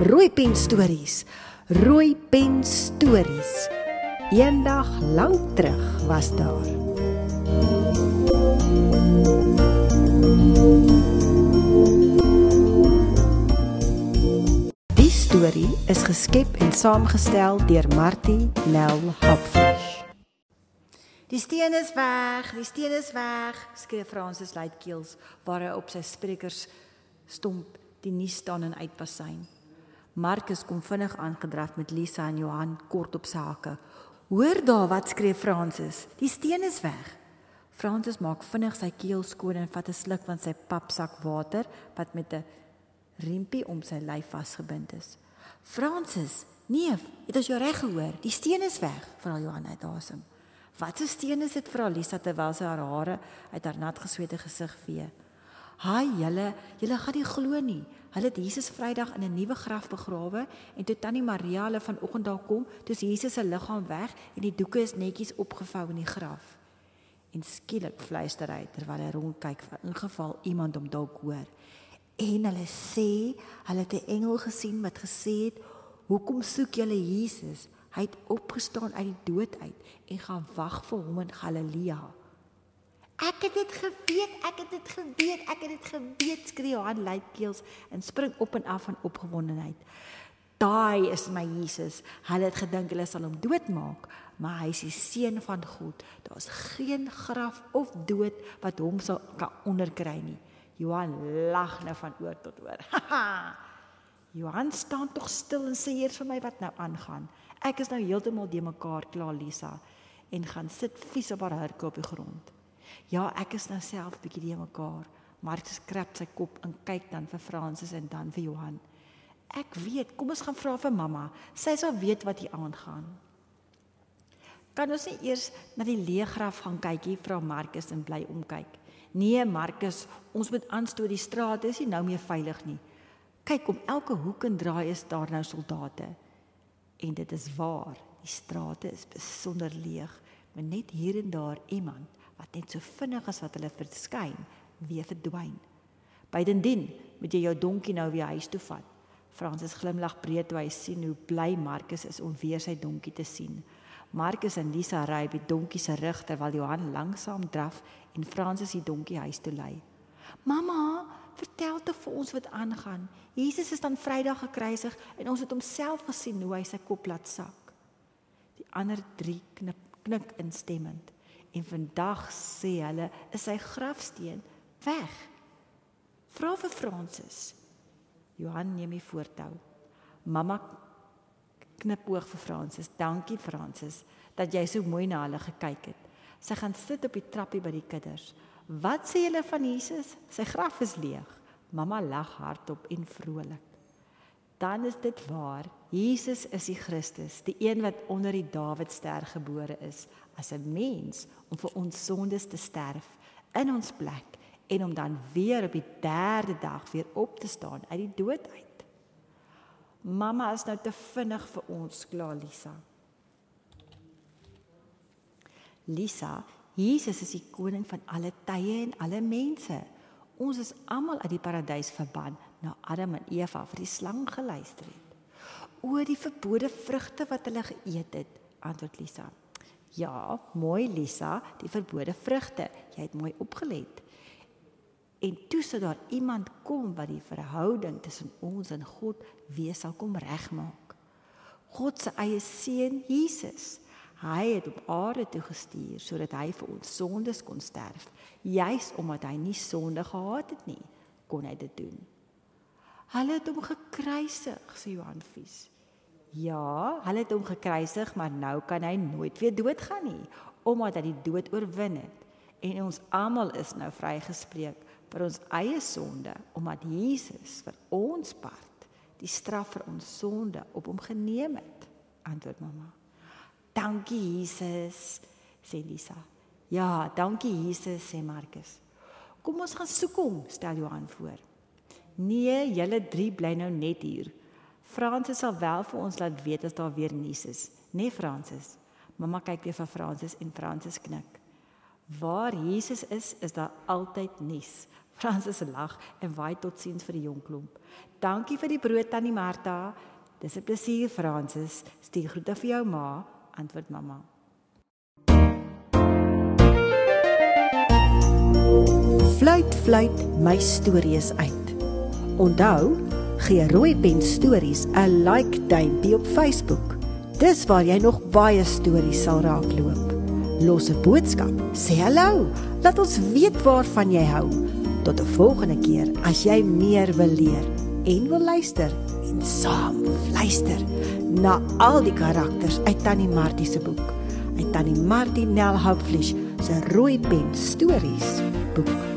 Rooi pen stories. Rooi pen stories. Eendag lank terug was daar. Die storie is geskep en saamgestel deur Martie Nel Hopfish. Die steen is weg, die steen is weg, skree Fransis luidkeels waar hy op sy sprekers stomp die nuus staan en uitpasyn. Markus kom vinnig aangedraf met Lisa en Johan kort op sy hakke. Hoor daar wat skree Fransis, die steen is weg. Fransis maak vinnig sy keel skoon en vat 'n sluk van sy papsak water wat met 'n riempie om sy lyf vasgebind is. Fransis, nee, het ons jou reg gehoor? Die steen is weg, vra Johan uit asem. Wat 'n steen is dit vir Alisa terwyl sy haar hare uit haar nat geswete gesig vee. "Haai julle, julle gaan nie glo nie. Hulle het Jesus Vrydag in 'n nuwe graf begrawe en toe tannie Maria hulle vanoggend daar kom, dis Jesus se liggaam weg en die doeke is netjies opgevou in die graf." En skielik fluister hy terwyl hy rondkyk vir ingeval iemand hom dalk hoor. En hulle sê, hulle het 'n engel gesien wat gesê het, "Hoekom soek julle Jesus?" Hy het opgestaan uit die dood uit en gaan wag vir hom in Galilea. Ek het dit geweet, ek het dit geweet, ek het dit geweet, skree Johan luidkeels en spring op en af van opgewondenheid. Daai is my Jesus. Hulle het gedink hulle sal hom doodmaak, maar hy is die seun van God. Daar's geen graf of dood wat hom sal kan onderkry nie. Johan lag nou van oor tot oor. Johan staan tog stil en sê eers vir my wat nou aangaan. Ek is nou heeltemal de mekaar klaar Lisa en gaan sit vies op haar hurke op die grond. Ja, ek is nou self bietjie die mekaar. Markus skrap sy kop en kyk dan vir Fransis en dan vir Johan. Ek weet, kom ons gaan vra vir mamma. Sy sal weet wat hier aangaan. Kan ons nie eers na die leegraf gaan kykie, vra Markus en bly omkyk. Nee, Markus, ons moet aanstoot die straat is nie nou meer veilig nie. Kyk, om elke hoek en draai is daar nou soldate. En dit is waar, die strate is besonder leeg, maar net hier en daar iemand wat net so vinnig as wat hulle verskyn, weer verdwyn. Bydendien moet jy jou donkie nou weer huis toe vat. Fransis glimlag breed toe hy sien hoe bly Markus is om weer sy donkie te sien. Markus en Lisa ry by donkie se rug terwyl Johan langsam draf en Fransis die donkie huis toe lei. "Mamma, vertel tog vir ons wat aangaan. Jesus is dan Vrydag gekruisig en ons het hom self gesien hoe hy sy kop laat sak." Die ander drie knip knik instemmend en vandag sê hulle is sy grafsteen weg. Vra vir Fransis. Johan neem die voortou. Mamma knip oog vir Fransis. Dankie Fransis dat jy so mooi na hulle gekyk het. Sy gaan sit op die trappie by die kinders. Wat sê julle van Jesus? Sy graf is leeg. Mamma lag hardop en vrolik. Dan is dit waar. Jesus is die Christus, die een wat onder die Dawidster gebore is as 'n mens om vir ons sondes te sterf in ons plek en om dan weer op die derde dag weer op te staan uit die dood uit. Mamma is nou te vinnig vir ons, klaar Lisa. Lisa, Jesus is die koning van alle tye en alle mense. Ons is almal uit die paradys verban na Adam en Eva vir die slang geluister het. O die verbode vrugte wat hulle geëet het, antwoord Lisa. Ja, mooi Lisa, die verbode vrugte. Jy het mooi opgelet. En toe sou daar iemand kom wat die verhouding tussen ons en God weer sal kom regmaak. God se eie seun Jesus. Hy het op aarde toe gestuur sodat hy vir ons sondes kon sterf, juis omdat hy nie sonde gehad het nie, kon hy dit doen. Hulle het hom gekruisig, sê Johan Vies. Ja, hulle het hom gekruisig, maar nou kan hy nooit weer doodgaan nie, omdat hy die dood oorwin het. En ons almal is nou vrygespreek vir ons eie sonde, omdat Jesus vir ons part die straf vir ons sonde op hom geneem het, antwoord mamma. Dankie Jesus, sê Lisa. Ja, dankie Jesus, sê Markus. Kom ons gaan soek hom, stel Johan voor. Nee, julle drie bly nou net hier. Fransis sal wel vir ons laat weet as daar weer nuus is, nê nee, Fransis? Mamma kyk weer vir Fransis en Fransis knik. Waar Jesus is, is daar altyd nuus. Fransis lag en waai totsiens vir die jong klomp. Dankie vir die brood tannie Martha. Dis 'n plesier Fransis. Stuur groete vir jou ma, antwoord mamma. Fluit fluit my stories uit. Onthou, gee rooi pen stories 'n like duimpie op Facebook. Dis waar jy nog baie stories sal raakloop. Los 'n boodskap, sê hallo, laat ons weet waarvan jy hou. Tot 'n volgende keer as jy meer wil leer en wil luister en saam luister na al die karakters uit Tannie Martie se boek. Uit Tannie Martie Nel Houpfleisch se rooi pen stories boek.